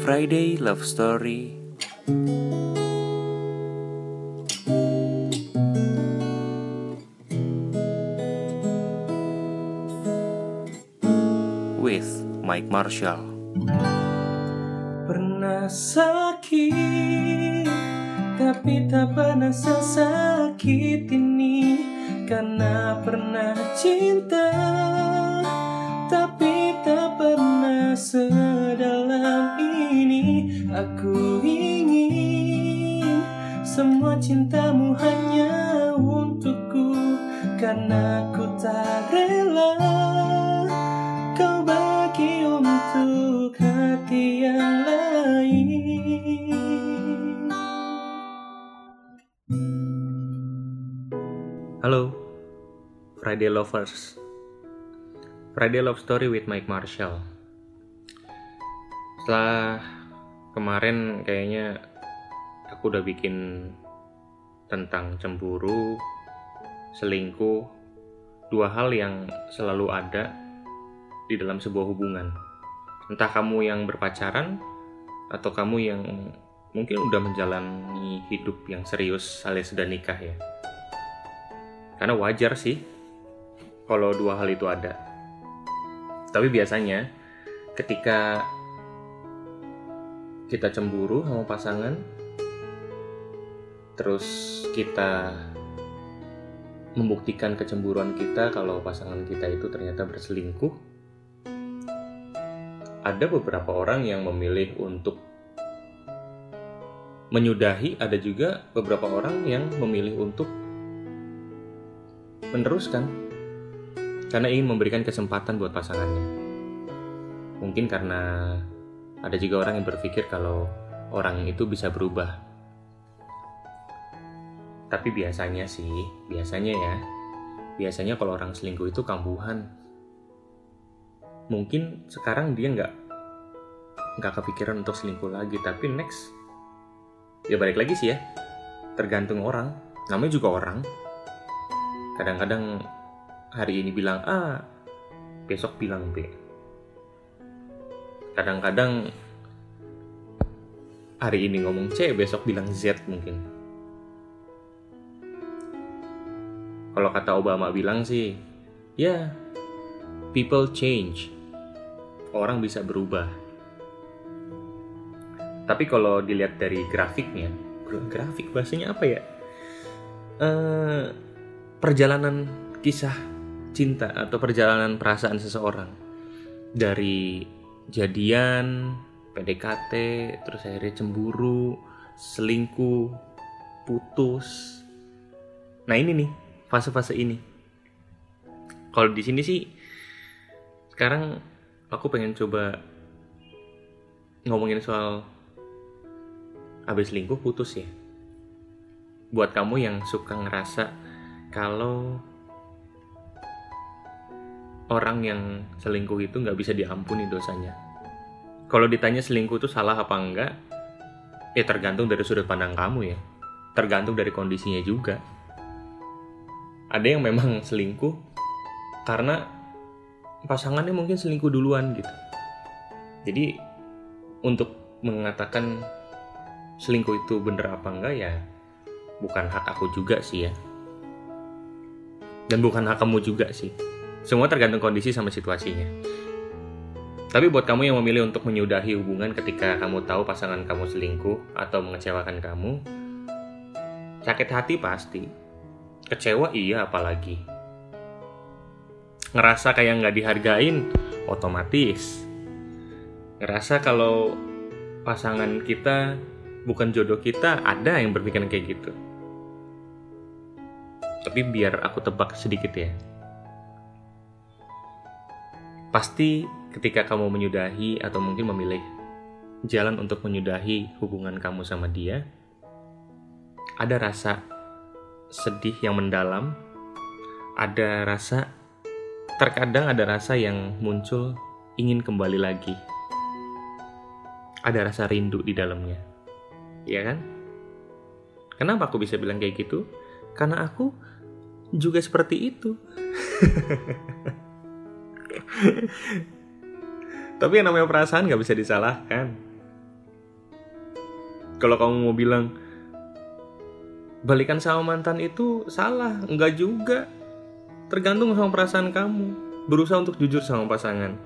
Friday Love Story. With Mike Marshall. Pernah sakit Tapi tak pernah sesakit ini. Karena pernah cinta cintamu hanya untukku Karena ku tak rela Kau bagi untuk hati yang lain Halo, Friday Lovers. Friday Love Story with Mike Marshall. Setelah kemarin kayaknya aku udah bikin tentang cemburu, selingkuh, dua hal yang selalu ada di dalam sebuah hubungan. Entah kamu yang berpacaran atau kamu yang mungkin udah menjalani hidup yang serius alias sudah nikah ya. Karena wajar sih kalau dua hal itu ada. Tapi biasanya ketika kita cemburu sama pasangan, terus kita membuktikan kecemburuan kita kalau pasangan kita itu ternyata berselingkuh, ada beberapa orang yang memilih untuk menyudahi, ada juga beberapa orang yang memilih untuk meneruskan karena ingin memberikan kesempatan buat pasangannya. Mungkin karena ada juga orang yang berpikir kalau orang itu bisa berubah. Tapi biasanya sih, biasanya ya, biasanya kalau orang selingkuh itu kambuhan. Mungkin sekarang dia nggak nggak kepikiran untuk selingkuh lagi, tapi next ya balik lagi sih ya, tergantung orang. Namanya juga orang, kadang-kadang hari ini bilang A, besok bilang B. Kadang-kadang hari ini ngomong C, besok bilang Z mungkin. Kalau kata Obama bilang sih, ya, people change. Orang bisa berubah. Tapi kalau dilihat dari grafiknya, grafik bahasanya apa ya? Eh, perjalanan kisah cinta atau perjalanan perasaan seseorang dari jadian, PDKT, terus akhirnya cemburu, selingkuh, putus. Nah ini nih fase-fase ini. Kalau di sini sih sekarang aku pengen coba ngomongin soal habis selingkuh putus ya. Buat kamu yang suka ngerasa kalau orang yang selingkuh itu nggak bisa diampuni dosanya. Kalau ditanya selingkuh itu salah apa enggak, ya tergantung dari sudut pandang kamu ya. Tergantung dari kondisinya juga. Ada yang memang selingkuh karena pasangannya mungkin selingkuh duluan gitu. Jadi untuk mengatakan selingkuh itu bener apa enggak ya bukan hak aku juga sih ya dan bukan hak kamu juga sih. Semua tergantung kondisi sama situasinya. Tapi buat kamu yang memilih untuk menyudahi hubungan ketika kamu tahu pasangan kamu selingkuh atau mengecewakan kamu, sakit hati pasti. Kecewa iya apalagi. Ngerasa kayak nggak dihargain, otomatis. Ngerasa kalau pasangan kita bukan jodoh kita, ada yang berpikiran kayak gitu. Tapi biar aku tebak sedikit ya. Pasti ketika kamu menyudahi atau mungkin memilih jalan untuk menyudahi hubungan kamu sama dia, ada rasa sedih yang mendalam, ada rasa terkadang ada rasa yang muncul ingin kembali lagi. Ada rasa rindu di dalamnya. Iya kan? Kenapa aku bisa bilang kayak gitu? Karena aku juga seperti itu. Tapi yang namanya perasaan gak bisa disalahkan. Kalau kamu mau bilang balikan sama mantan itu salah, enggak juga. Tergantung sama perasaan kamu. Berusaha untuk jujur sama pasangan.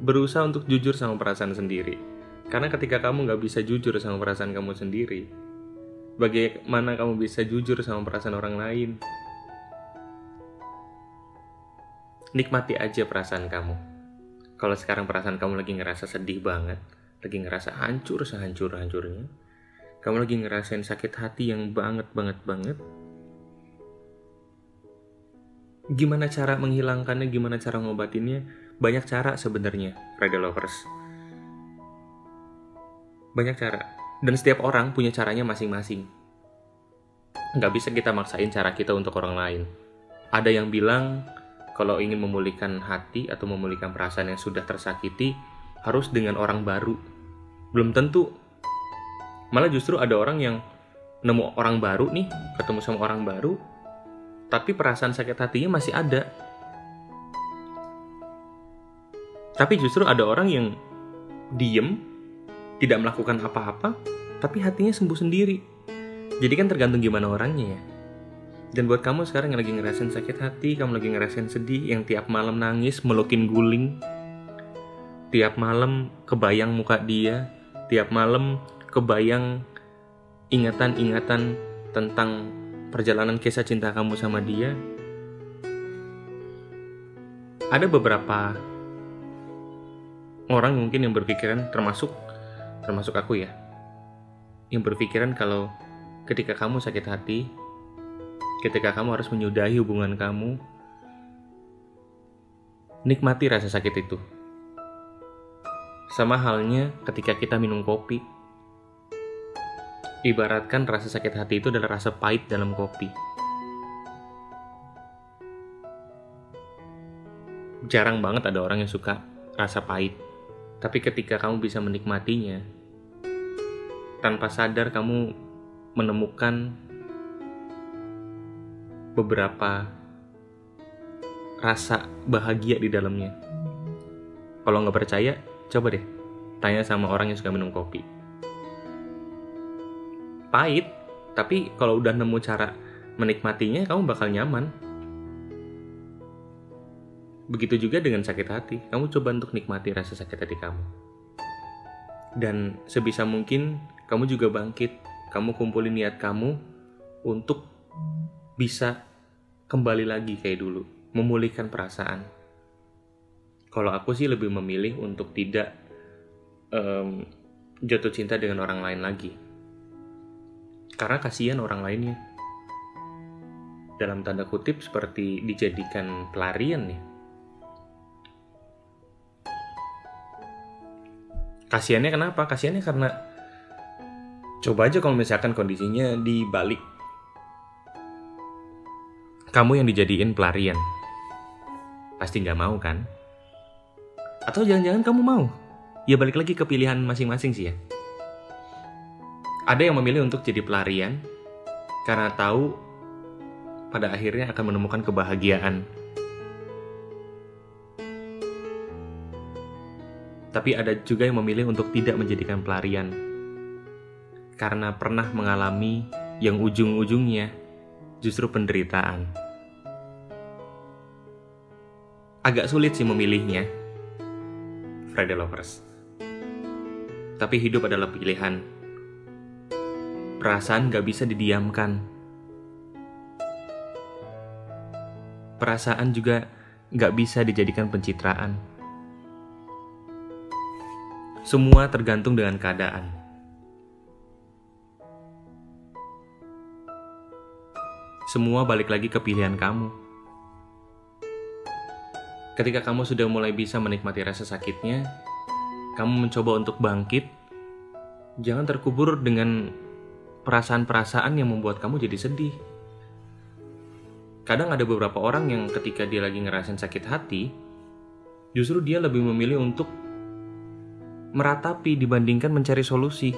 Berusaha untuk jujur sama perasaan sendiri. Karena ketika kamu nggak bisa jujur sama perasaan kamu sendiri, bagaimana kamu bisa jujur sama perasaan orang lain? Nikmati aja perasaan kamu. Kalau sekarang perasaan kamu lagi ngerasa sedih banget, lagi ngerasa hancur sehancur-hancurnya, kamu lagi ngerasain sakit hati yang banget banget banget, gimana cara menghilangkannya, gimana cara ngobatinnya, banyak cara sebenarnya, Friday Lovers. Banyak cara. Dan setiap orang punya caranya masing-masing. Nggak bisa kita maksain cara kita untuk orang lain. Ada yang bilang, kalau ingin memulihkan hati atau memulihkan perasaan yang sudah tersakiti, harus dengan orang baru. Belum tentu. Malah justru ada orang yang nemu orang baru nih, ketemu sama orang baru, tapi perasaan sakit hatinya masih ada. Tapi justru ada orang yang diem, tidak melakukan apa-apa, tapi hatinya sembuh sendiri. Jadi kan tergantung gimana orangnya ya. Dan buat kamu sekarang yang lagi ngerasain sakit hati, kamu lagi ngerasain sedih, yang tiap malam nangis, melukin guling, tiap malam kebayang muka dia, tiap malam kebayang ingatan-ingatan tentang perjalanan kisah cinta kamu sama dia, ada beberapa orang mungkin yang berpikiran termasuk termasuk aku ya yang berpikiran kalau ketika kamu sakit hati ketika kamu harus menyudahi hubungan kamu nikmati rasa sakit itu. Sama halnya ketika kita minum kopi Ibaratkan rasa sakit hati itu adalah rasa pahit dalam kopi. Jarang banget ada orang yang suka rasa pahit. Tapi ketika kamu bisa menikmatinya, tanpa sadar kamu menemukan beberapa rasa bahagia di dalamnya. Kalau nggak percaya, coba deh tanya sama orang yang suka minum kopi pahit tapi kalau udah nemu cara menikmatinya kamu bakal nyaman. Begitu juga dengan sakit hati. Kamu coba untuk nikmati rasa sakit hati kamu. Dan sebisa mungkin kamu juga bangkit. Kamu kumpulin niat kamu untuk bisa kembali lagi kayak dulu memulihkan perasaan. Kalau aku sih lebih memilih untuk tidak um, jatuh cinta dengan orang lain lagi karena kasihan orang lainnya. Dalam tanda kutip seperti dijadikan pelarian nih. Kasihannya kenapa? Kasihannya karena coba aja kalau misalkan kondisinya dibalik. Kamu yang dijadiin pelarian. Pasti nggak mau kan? Atau jangan-jangan kamu mau? Ya balik lagi ke pilihan masing-masing sih ya. Ada yang memilih untuk jadi pelarian karena tahu pada akhirnya akan menemukan kebahagiaan. Tapi ada juga yang memilih untuk tidak menjadikan pelarian karena pernah mengalami yang ujung-ujungnya justru penderitaan. Agak sulit sih memilihnya, Friday Lovers. Tapi hidup adalah pilihan Perasaan gak bisa didiamkan. Perasaan juga gak bisa dijadikan pencitraan. Semua tergantung dengan keadaan. Semua balik lagi ke pilihan kamu. Ketika kamu sudah mulai bisa menikmati rasa sakitnya, kamu mencoba untuk bangkit. Jangan terkubur dengan perasaan-perasaan yang membuat kamu jadi sedih. Kadang ada beberapa orang yang ketika dia lagi ngerasain sakit hati, justru dia lebih memilih untuk meratapi dibandingkan mencari solusi.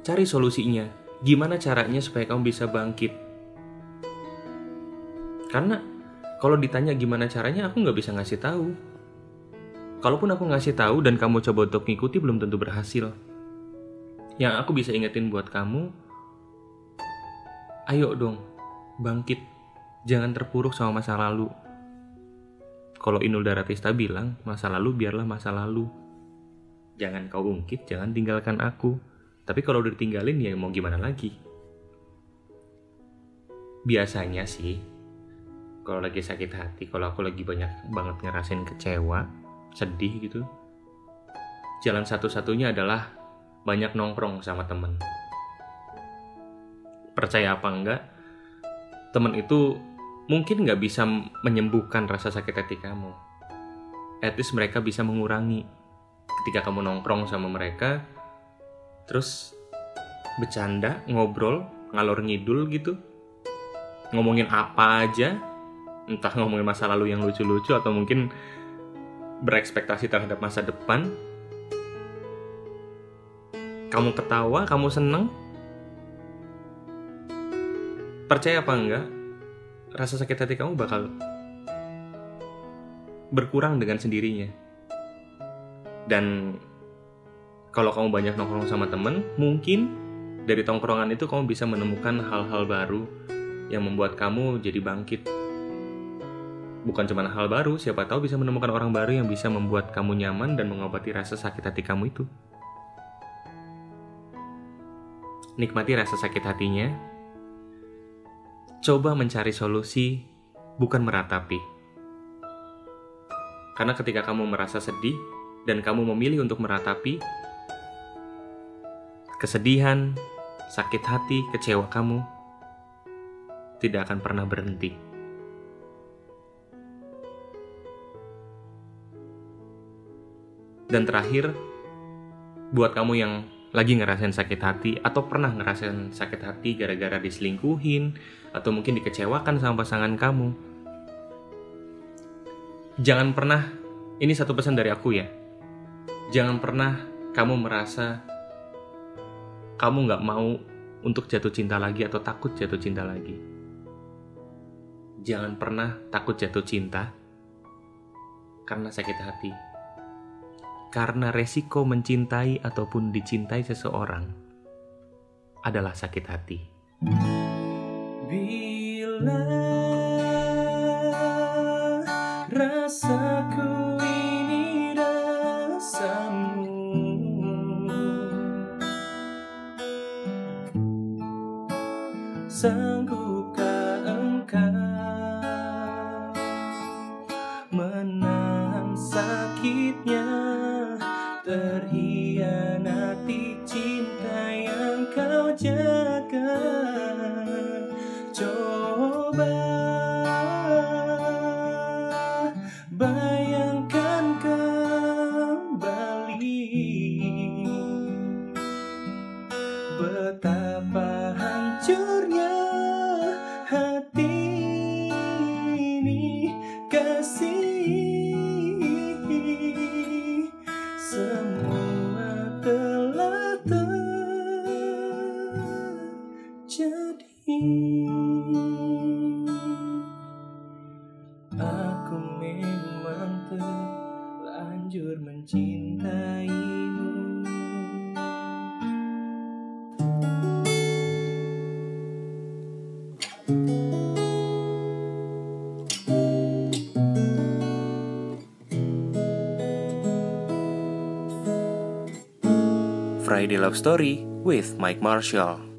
Cari solusinya, gimana caranya supaya kamu bisa bangkit. Karena kalau ditanya gimana caranya, aku nggak bisa ngasih tahu. Kalaupun aku ngasih tahu dan kamu coba untuk ngikuti belum tentu berhasil. Yang aku bisa ingetin buat kamu, ayo dong, bangkit. Jangan terpuruk sama masa lalu. Kalau Inul Daratista bilang, masa lalu biarlah masa lalu. Jangan kau ungkit, jangan tinggalkan aku. Tapi kalau udah ditinggalin ya mau gimana lagi? Biasanya sih, kalau lagi sakit hati, kalau aku lagi banyak banget ngerasain kecewa, sedih gitu, jalan satu-satunya adalah banyak nongkrong sama temen. Percaya apa enggak, temen itu mungkin nggak bisa menyembuhkan rasa sakit hati kamu. At least mereka bisa mengurangi. Ketika kamu nongkrong sama mereka, terus bercanda, ngobrol, ngalor ngidul gitu, ngomongin apa aja, entah ngomongin masa lalu yang lucu-lucu atau mungkin berekspektasi terhadap masa depan, kamu ketawa, kamu seneng, percaya apa enggak, rasa sakit hati kamu bakal berkurang dengan sendirinya. Dan kalau kamu banyak nongkrong sama temen, mungkin dari tongkrongan itu kamu bisa menemukan hal-hal baru yang membuat kamu jadi bangkit. Bukan cuma hal baru, siapa tahu bisa menemukan orang baru yang bisa membuat kamu nyaman dan mengobati rasa sakit hati kamu itu. Nikmati rasa sakit hatinya. Coba mencari solusi, bukan meratapi. Karena ketika kamu merasa sedih dan kamu memilih untuk meratapi, kesedihan, sakit hati, kecewa kamu tidak akan pernah berhenti. Dan terakhir, buat kamu yang lagi ngerasain sakit hati atau pernah ngerasain sakit hati gara-gara diselingkuhin atau mungkin dikecewakan sama pasangan kamu. Jangan pernah, ini satu pesan dari aku ya. Jangan pernah kamu merasa kamu nggak mau untuk jatuh cinta lagi atau takut jatuh cinta lagi. Jangan pernah takut jatuh cinta karena sakit hati karena resiko mencintai ataupun dicintai seseorang adalah sakit hati. Bila rasaku ini rasamu Sanggupkah Aku memang terlanjur mencintaimu Friday Love Story with Mike Marshall.